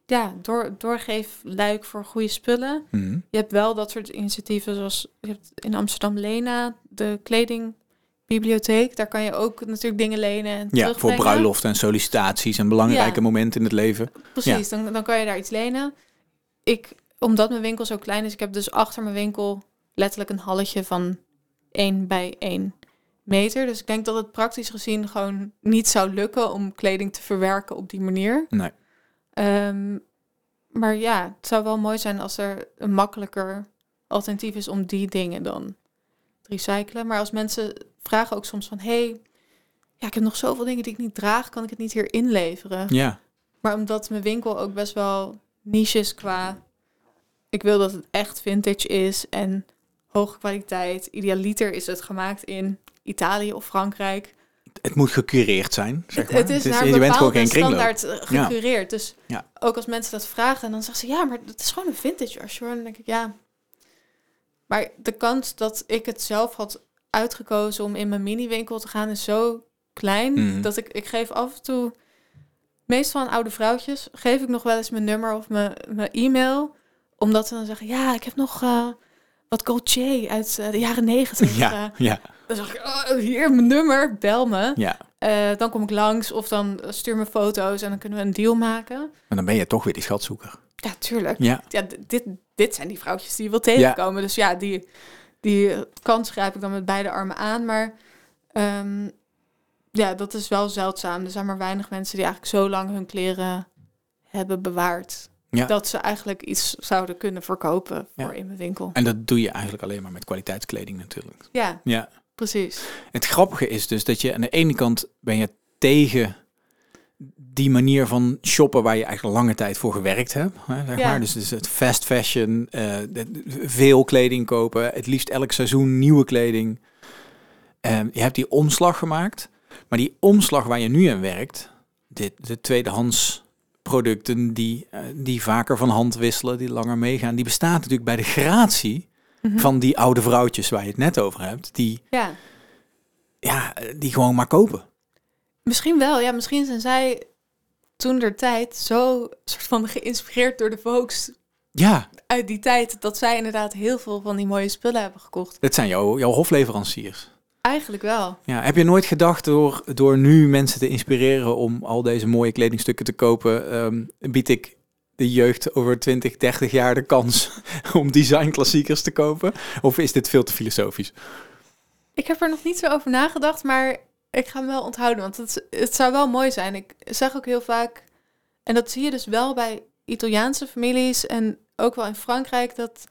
ja, door, doorgeefluik voor goede spullen. Mhm. Je hebt wel dat soort initiatieven zoals je hebt in Amsterdam Lena, de kledingbibliotheek. Daar kan je ook natuurlijk dingen lenen en Ja, voor bruiloften en sollicitaties en belangrijke Ja. momenten in het leven. Precies, dan, dan kan je daar iets lenen. Ik, omdat mijn winkel zo klein is, ik heb dus achter mijn winkel letterlijk een halletje van 1 bij 1 meter. Dus ik denk dat het praktisch gezien gewoon niet zou lukken om kleding te verwerken op die manier. Nee. Ehm, maar ja, het zou wel mooi zijn als er een makkelijker alternatief is om die dingen dan te recyclen. Maar als mensen vragen ook soms van, hey, ja, ik heb nog zoveel dingen die ik niet draag, kan ik het niet hier inleveren? Ja, Maar omdat mijn winkel ook best wel niche is qua... Ik wil dat het echt vintage is en hoge kwaliteit. Idealiter is het gemaakt in Italië of Frankrijk. het moet gecureerd zijn, zeg Het, maar. het is naar je bent gewoon geen kringloop. standaard eh, gecureerd. Dus Ja. ook als mensen dat vragen, dan zeggen ze... Ja, maar het is gewoon een vintage jasje. hoor. Dan denk ik, ja... Maar de kans dat ik het zelf had uitgekozen om in mijn mini-winkel te gaan... is zo klein Mhm. dat ik... Ik geef af en toe... Meestal aan oude vrouwtjes geef ik nog wel eens mijn nummer of mijn, mijn e-mail. Omdat ze dan zeggen, ja, ik heb nog eh, wat Gaultier uit eh, de jaren negentig. Ja, eh. ja, Dan zeg ik, oh, hier mijn nummer, bel me. ja. Eh, dan kom ik langs of dan stuur me foto's en dan kunnen we een deal maken. Maar dan ben je toch weer die schatzoeker. Ja, tuurlijk. Ja, Ja, dit, dit zijn die vrouwtjes die je wil tegenkomen. Dus ja, die, die kans grijp ik dan met beide armen aan. Maar ehm, ja, dat is wel zeldzaam. Er zijn maar weinig mensen die eigenlijk zo lang hun kleren hebben bewaard. Ja. Dat ze eigenlijk iets zouden kunnen verkopen Ja. voor in mijn winkel. en dat doe je eigenlijk alleen maar met kwaliteitskleding natuurlijk. Ja, Ja. precies. Het grappige is dus dat je aan de ene kant ben je tegen die manier van shoppen waar je eigenlijk lange tijd voor gewerkt hebt. Hè, zeg Ja. maar. Dus, dus het fast fashion, eh, veel kleding kopen, het liefst elk seizoen nieuwe kleding. Ehm, je hebt die omslag gemaakt, maar die omslag waar je nu in werkt, dit, de tweedehands producten die, eh, die vaker van hand wisselen, die langer meegaan, die bestaat natuurlijk bij de gratie Mhm. van die oude vrouwtjes waar je het net over hebt, die, Ja, ja, die gewoon maar kopen. misschien wel. Ja, misschien zijn zij toen der tijd zo soort van geïnspireerd door de Vogues Ja, uit die tijd dat zij inderdaad heel veel van die mooie spullen hebben gekocht. dat zijn jouw, jouw hofleveranciers. Eigenlijk wel. Ja, heb je nooit gedacht door, door nu mensen te inspireren om al deze mooie kledingstukken te kopen, ehm, bied ik de jeugd over 20, 30 jaar de kans om designklassiekers te kopen? Of is dit veel te filosofisch? Ik heb er nog niet zo over nagedacht, maar ik ga hem wel onthouden. Want het, het zou wel mooi zijn. Ik zeg ook heel vaak, en dat zie je dus wel bij Italiaanse families en ook wel in Frankrijk, dat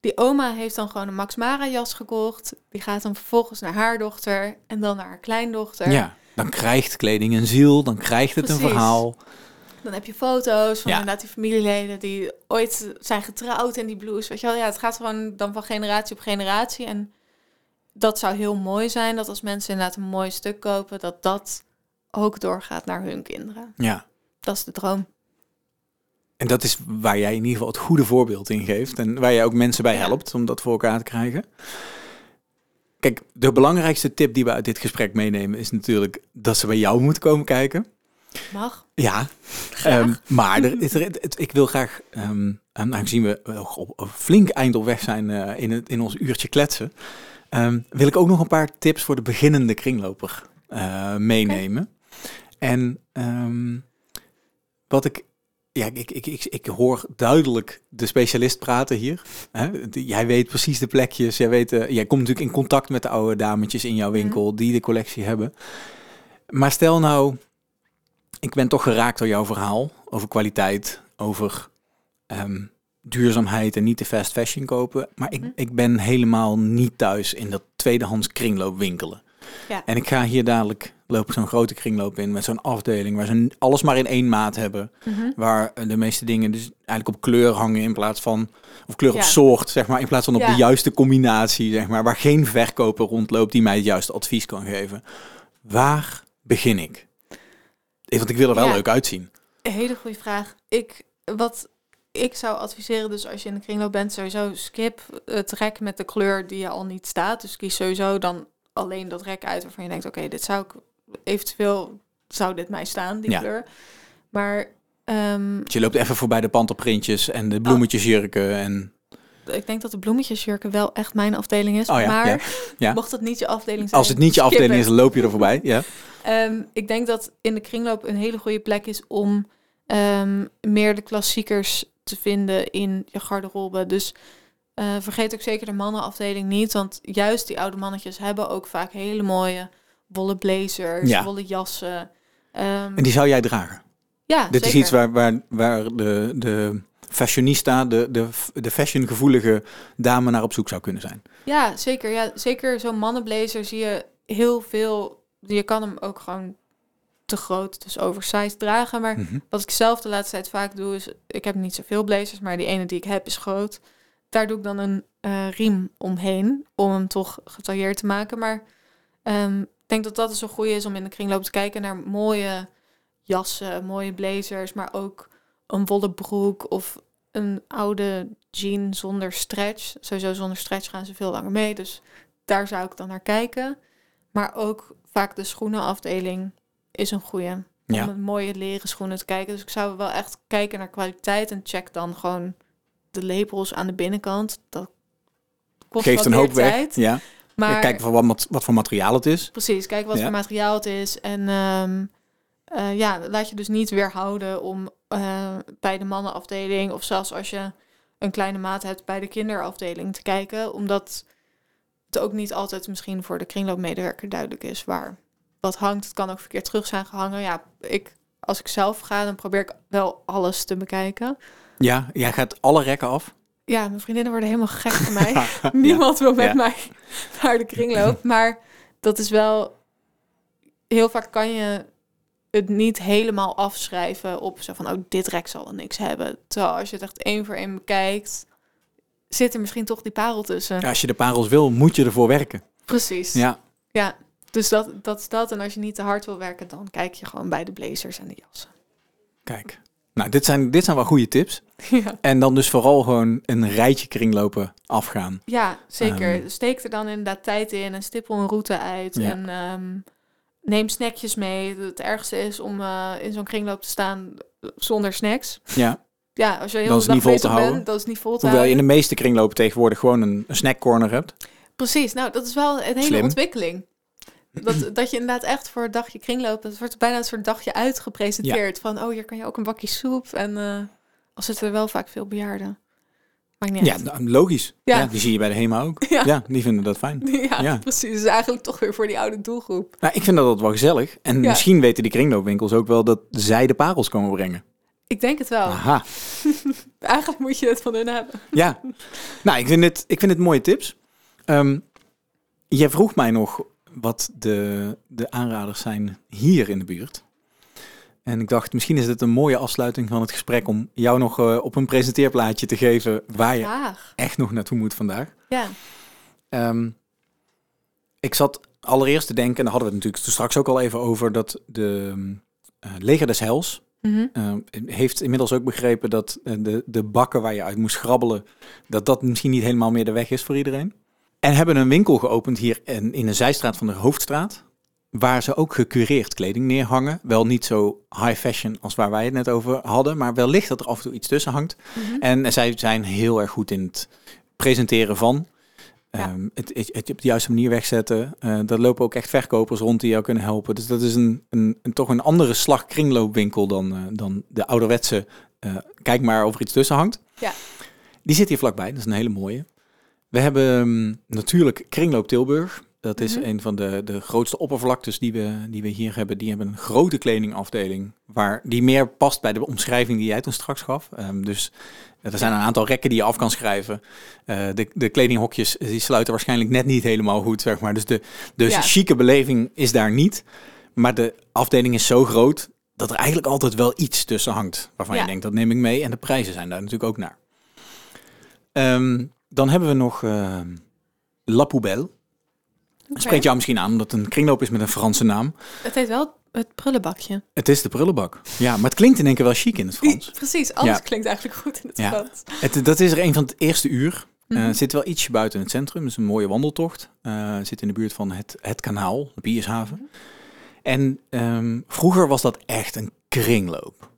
die oma heeft dan gewoon een Max Mara jas gekocht. Die gaat dan vervolgens naar haar dochter en dan naar haar kleindochter. Ja, dan krijgt kleding een ziel, dan krijgt het een verhaal. Dan heb je foto's van Ja. inderdaad die familieleden die ooit zijn getrouwd in die blouse. Weet je wel, ja, het gaat gewoon dan van generatie op generatie. En dat zou heel mooi zijn, dat als mensen inderdaad een mooi stuk kopen, dat dat ook doorgaat naar hun kinderen. Ja. Dat is de droom. En dat is waar jij in ieder geval het goede voorbeeld in geeft. En waar jij ook mensen bij helpt om dat voor elkaar te krijgen. Kijk, de belangrijkste tip die we uit dit gesprek meenemen is natuurlijk dat ze bij jou moeten komen kijken. Mag? Ja, ehm, maar er, er, het- ik wil graag, en aangezien we nog op, flink eind op weg zijn eh, in, het, in ons uurtje kletsen, ehm, wil ik ook nog een paar tips voor de beginnende kringloper eh, meenemen. En wat ik, ja, ik, ik, ik, ik hoor duidelijk de specialist praten hier. Hè? Jij weet precies de plekjes. Jij, weet, eh, jij komt natuurlijk in contact met de oude dametjes in jouw winkel die de collectie hebben. Maar stel nou, ik ben toch geraakt door jouw verhaal over kwaliteit, over ehm, duurzaamheid en niet de fast fashion kopen. Maar ik, Mhm. ik ben helemaal niet thuis in dat tweedehands kringloop winkelen. Ja. En ik ga hier dadelijk loop ik zo'n grote kringloop in met zo'n afdeling waar ze alles maar in één maat hebben. Mhm. Waar eh, de meeste dingen dus eigenlijk op kleur hangen in plaats van, of kleur op soort, zeg maar, in plaats van op Ja. de juiste combinatie, zeg maar. Waar geen verkoper rondloopt die mij het juiste advies kan geven. Waar begin ik? Eh, Want ik wil er wel Ja. leuk uitzien. Een hele goede vraag. Ik, wat ik zou adviseren, dus als je in de kringloop bent, sowieso skip het rek met de kleur die je al niet staat. Dus kies sowieso dan alleen dat rek uit waarvan je denkt, oké, dit zou ik eventueel, zou dit mij staan, die Ja. kleur. Maar ehm, je loopt even voorbij de panterprintjes en de bloemetjesjurken en... ik denk dat de bloemetjesjurken wel echt mijn afdeling is. Oh ja, maar ja, ja. mocht het niet je afdeling zijn, Als het niet je afdeling is, loop je er voorbij. Ja. Ehm, ik denk dat in de kringloop een hele goede plek is om ehm, meer de klassiekers te vinden in je garderobe. Dus eh, vergeet ook zeker de mannenafdeling niet, want juist die oude mannetjes hebben ook vaak hele mooie wollen blazers, Ja. wollen jassen. Ehm, En die zou jij dragen. ja, Dit is iets waar, waar, waar de, de fashionista, de, de, de fashiongevoelige dame naar op zoek zou kunnen zijn. Ja, zeker. Ja, zeker zo'n mannenblazer zie je heel veel. Je kan hem ook gewoon te groot, dus oversized dragen. Maar Mhm. Wat ik zelf de laatste tijd vaak doe, is... Ik heb niet zoveel blazers, maar die ene die ik heb is groot. Daar doe ik dan een eh, riem omheen, om hem toch getailleerd te maken. Maar ik denk dat dat dus een goede is om in de kringloop te kijken naar mooie jassen, mooie blazers, maar ook een wollen broek of een oude jean zonder stretch. Sowieso zonder stretch gaan ze veel langer mee, dus daar zou ik dan naar kijken. Maar ook vaak de schoenenafdeling is een goede Ja. om met mooie leren schoenen te kijken. Dus ik zou wel echt kijken naar kwaliteit en check dan gewoon de labels aan de binnenkant. Dat kost Geeft wat een hoop weg. tijd, Ja. Maar Kijk van wat, wat voor materiaal het is. precies, kijk wat Ja. voor materiaal het is. En ehm, eh, ja, laat je dus niet weerhouden om eh, bij de mannenafdeling of zelfs als je een kleine maat hebt bij de kinderafdeling te kijken. Omdat het ook niet altijd misschien voor de kringloopmedewerker duidelijk is waar wat hangt. Het kan ook verkeerd terug zijn gehangen. Ja, ik, als ik zelf ga, dan probeer ik wel alles te bekijken. Ja, jij gaat alle rekken af. Ja, mijn vriendinnen worden helemaal gek van mij. Niemand wil met Ja. mij naar de kringloop. Maar dat is wel... Heel vaak kan je het niet helemaal afschrijven op zo van... oh, dit rek zal er niks hebben. Terwijl als je het echt één voor één bekijkt... zit er misschien toch die parel tussen. Ja, als je de parels wil, moet je ervoor werken. Precies. Ja, Ja, dus dat, dat is dat. En als je niet te hard wil werken... dan kijk je gewoon bij de blazers en de jassen. kijk. Nou, dit zijn, dit zijn wel goede tips. ja. En dan dus vooral gewoon een rijtje kringlopen afgaan. Ja, zeker. Ehm. Steek er dan inderdaad tijd in en stippel een route uit. Ja. En ehm, neem snackjes mee. Het ergste is om eh, in zo'n kringloop te staan zonder snacks. Ja, Ja, als je heel Dat de is dag niet vol te houden. bent, dat is niet vol te hoewel je in de meeste kringlopen tegenwoordig gewoon een, een snackcorner hebt. Precies, nou dat is wel een hele Slim. ontwikkeling. Dat, dat je inderdaad echt voor het dagje kringloop, dat wordt bijna een soort dagje uitgepresenteerd. Van, oh, hier kan je ook een bakje soep. En eh al zitten er wel vaak veel bejaarden. Maakt niet Ja, uit. nou, logisch. Ja. Ja. die zie je bij de HEMA ook. Ja. Ja, die vinden dat fijn. Ja, Ja. precies. Dus eigenlijk toch weer voor die oude doelgroep. Nou, ik vind dat wel gezellig. En Ja. misschien weten die kringloopwinkels ook wel dat zij de parels komen brengen. Ik denk het wel. Aha. Eigenlijk moet je het van hun hebben. Ja. nou, ik vind het, ik vind het mooie tips. Ehm, jij vroeg mij nog wat de, de aanraders zijn hier in de buurt. En ik dacht, misschien is het een mooie afsluiting van het gesprek om jou nog eh, op een presenteerplaatje te geven waar je Graag. echt nog naartoe moet vandaag. Ja. Ehm, ik zat allereerst te denken, en daar hadden we het natuurlijk straks ook al even over, dat de eh, leger des hels Mhm. eh, heeft inmiddels ook begrepen dat eh, de, de bakken waar je uit moest grabbelen, dat dat misschien niet helemaal meer de weg is voor iedereen. En hebben een winkel geopend hier in, in een zijstraat van de Hoofdstraat, waar ze ook gecureerd kleding neerhangen. Wel niet zo high fashion als waar wij het net over hadden, maar wellicht dat er af en toe iets tussen hangt. Mhm. En zij zijn heel erg goed in het presenteren van. Ja. Ehm, het, het, het op de juiste manier wegzetten. Daar lopen ook echt verkopers rond die jou kunnen helpen. Dus dat is een, een, een toch een andere slag kringloopwinkel dan, eh, dan de ouderwetse. eh, kijk maar of er iets tussen hangt. Ja. Die zit hier vlakbij. Dat is een hele mooie. We hebben ehm, natuurlijk Kringloop Tilburg. Dat is Mhm. een van de, de grootste oppervlaktes die we, die we hier hebben. Die hebben een grote kledingafdeling. Waar die meer past bij de omschrijving die jij toen straks gaf. Ehm, dus er zijn een aantal rekken die je af kan schrijven. Eh, de, de kledinghokjes die sluiten waarschijnlijk net niet helemaal goed, zeg maar. Dus de, de Ja. chique beleving is daar niet. Maar de afdeling is zo groot dat er eigenlijk altijd wel iets tussen hangt. Waarvan Ja. je denkt, dat neem ik mee. En de prijzen zijn daar natuurlijk ook naar. Ehm, dan hebben we nog ehm, La Poubelle. Oké. spreekt jou misschien aan, omdat het een kringloop is met een Franse naam. Het heet wel het prullenbakje. Het is de prullenbak. Ja, maar het klinkt in één keer wel chic in het Frans. Precies, alles Ja. klinkt eigenlijk goed in het Ja. Frans. Het, dat is er een van het eerste uur. Het zit wel ietsje buiten het centrum. Het is een mooie wandeltocht. Eh, het zit in de buurt van het, het kanaal, de Piershaven. En ehm, vroeger was dat echt een kringloop.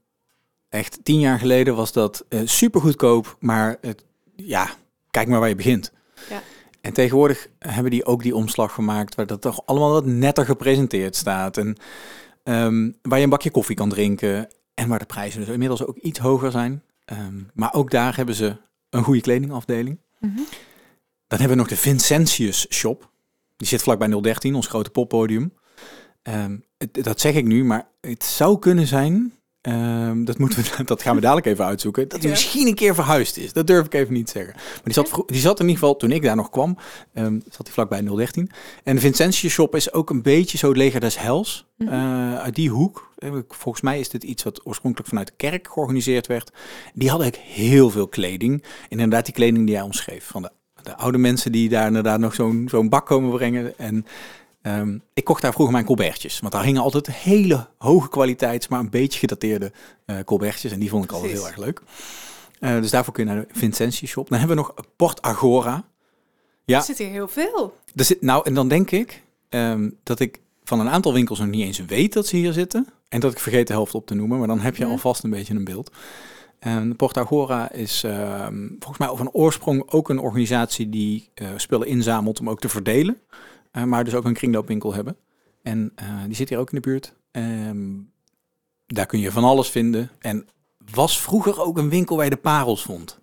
Echt tien jaar geleden was dat eh super goedkoop, maar het, ja, kijk maar waar je begint. Ja. En tegenwoordig hebben die ook die omslag gemaakt waar dat toch allemaal wat netter gepresenteerd staat. En ehm, waar je een bakje koffie kan drinken. En waar de prijzen dus inmiddels ook iets hoger zijn. Ehm, maar ook daar hebben ze een goede kledingafdeling. Mhm. Dan hebben we nog de Vincentius Shop. Die zit vlakbij 013, ons grote poppodium. Ehm, dat zeg ik nu, maar het zou kunnen zijn. Ehm, dat, moeten we, dat gaan we dadelijk even uitzoeken. Dat hij misschien een keer verhuisd is. Dat durf ik even niet zeggen. Maar die zat, die zat in ieder geval, toen ik daar nog kwam, ehm, zat hij vlakbij 013. En de Vincentius Shop is ook een beetje zo het leger des hels. Mhm. eh, uit die hoek. Eh, Volgens mij is dit iets wat oorspronkelijk vanuit de kerk georganiseerd werd. Die hadden ook heel veel kleding. En inderdaad die kleding die jij omschreef. Van de, de oude mensen die daar inderdaad nog zo'n zo'n bak komen brengen. En ehm, ik kocht daar vroeger mijn colbertjes. Want daar hingen altijd hele hoge kwaliteits, maar een beetje gedateerde eh colbertjes. En die vond ik altijd heel erg leuk. Eh, dus daarvoor kun je naar de Vincentie Shop. Dan hebben we nog Port Agora. Ja. Er zit hier heel veel. Er zit, nou, en dan denk ik ehm, dat ik van een aantal winkels nog niet eens weet dat ze hier zitten. En dat ik vergeet de helft op te noemen, maar dan heb je alvast een beetje een beeld. En Port Agora is ehm, volgens mij van oorsprong ook een organisatie die eh, spullen inzamelt om ook te verdelen. Eh, maar dus ook een kringloopwinkel hebben. En eh, die zit hier ook in de buurt. Ehm, daar kun je van alles vinden. En was vroeger ook een winkel waar je de parels vond.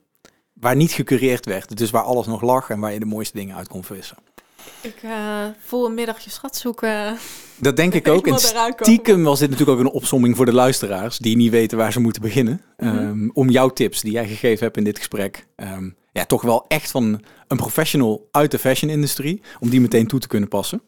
Waar niet gecureerd werd. Dus waar alles nog lag en waar je de mooiste dingen uit kon vissen. Ik eh, voel een middagje schat zoeken. Dat denk ik ook. En stiekem was dit natuurlijk ook een opsomming voor de luisteraars die niet weten waar ze moeten beginnen. Mhm. Ehm, om jouw tips die jij gegeven hebt in dit gesprek, ehm, ja, toch wel echt van een professional uit de fashion-industrie, om die meteen toe te kunnen passen.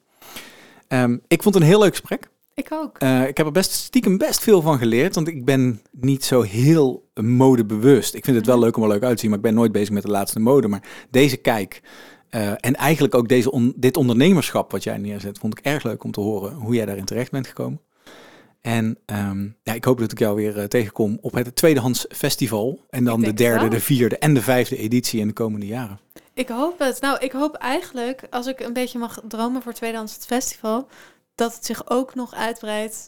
Ehm, ik vond het een heel leuk gesprek. Ik ook. Eh, ik heb er best stiekem best veel van geleerd, want ik ben niet zo heel modebewust. Ik vind het wel Mhm. leuk om er leuk uit te zien, maar ik ben nooit bezig met de laatste mode. Maar deze kijk eh, en eigenlijk ook deze on- dit ondernemerschap wat jij neerzet, vond ik erg leuk om te horen hoe jij daarin terecht bent gekomen. En ehm, ja, ik hoop dat ik jou weer eh, tegenkom op het Tweedehands Festival. En dan de derde, de vierde en de vijfde editie in de komende jaren. Ik hoop het. Nou, ik hoop eigenlijk, als ik een beetje mag dromen voor Tweedehands het Festival, dat het zich ook nog uitbreidt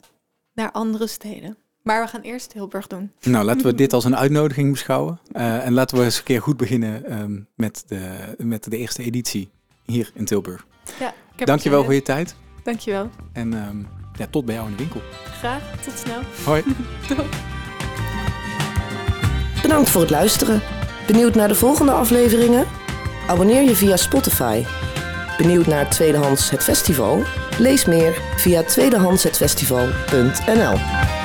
naar andere steden. Maar we gaan eerst Tilburg doen. Nou, laten we dit als een uitnodiging beschouwen. Eh, en laten we eens een keer goed beginnen ehm, met, de, met de eerste editie hier in Tilburg. Ja, ik heb Dankjewel voor je tijd. Dankjewel. En ehm, ja, tot bij jou in de winkel. Graag. Tot snel. Hoi. Doei. Bedankt voor het luisteren. Benieuwd naar de volgende afleveringen? Abonneer je via Spotify. Benieuwd naar Tweedehands het Festival? Lees meer via tweedehandshetfestival.nl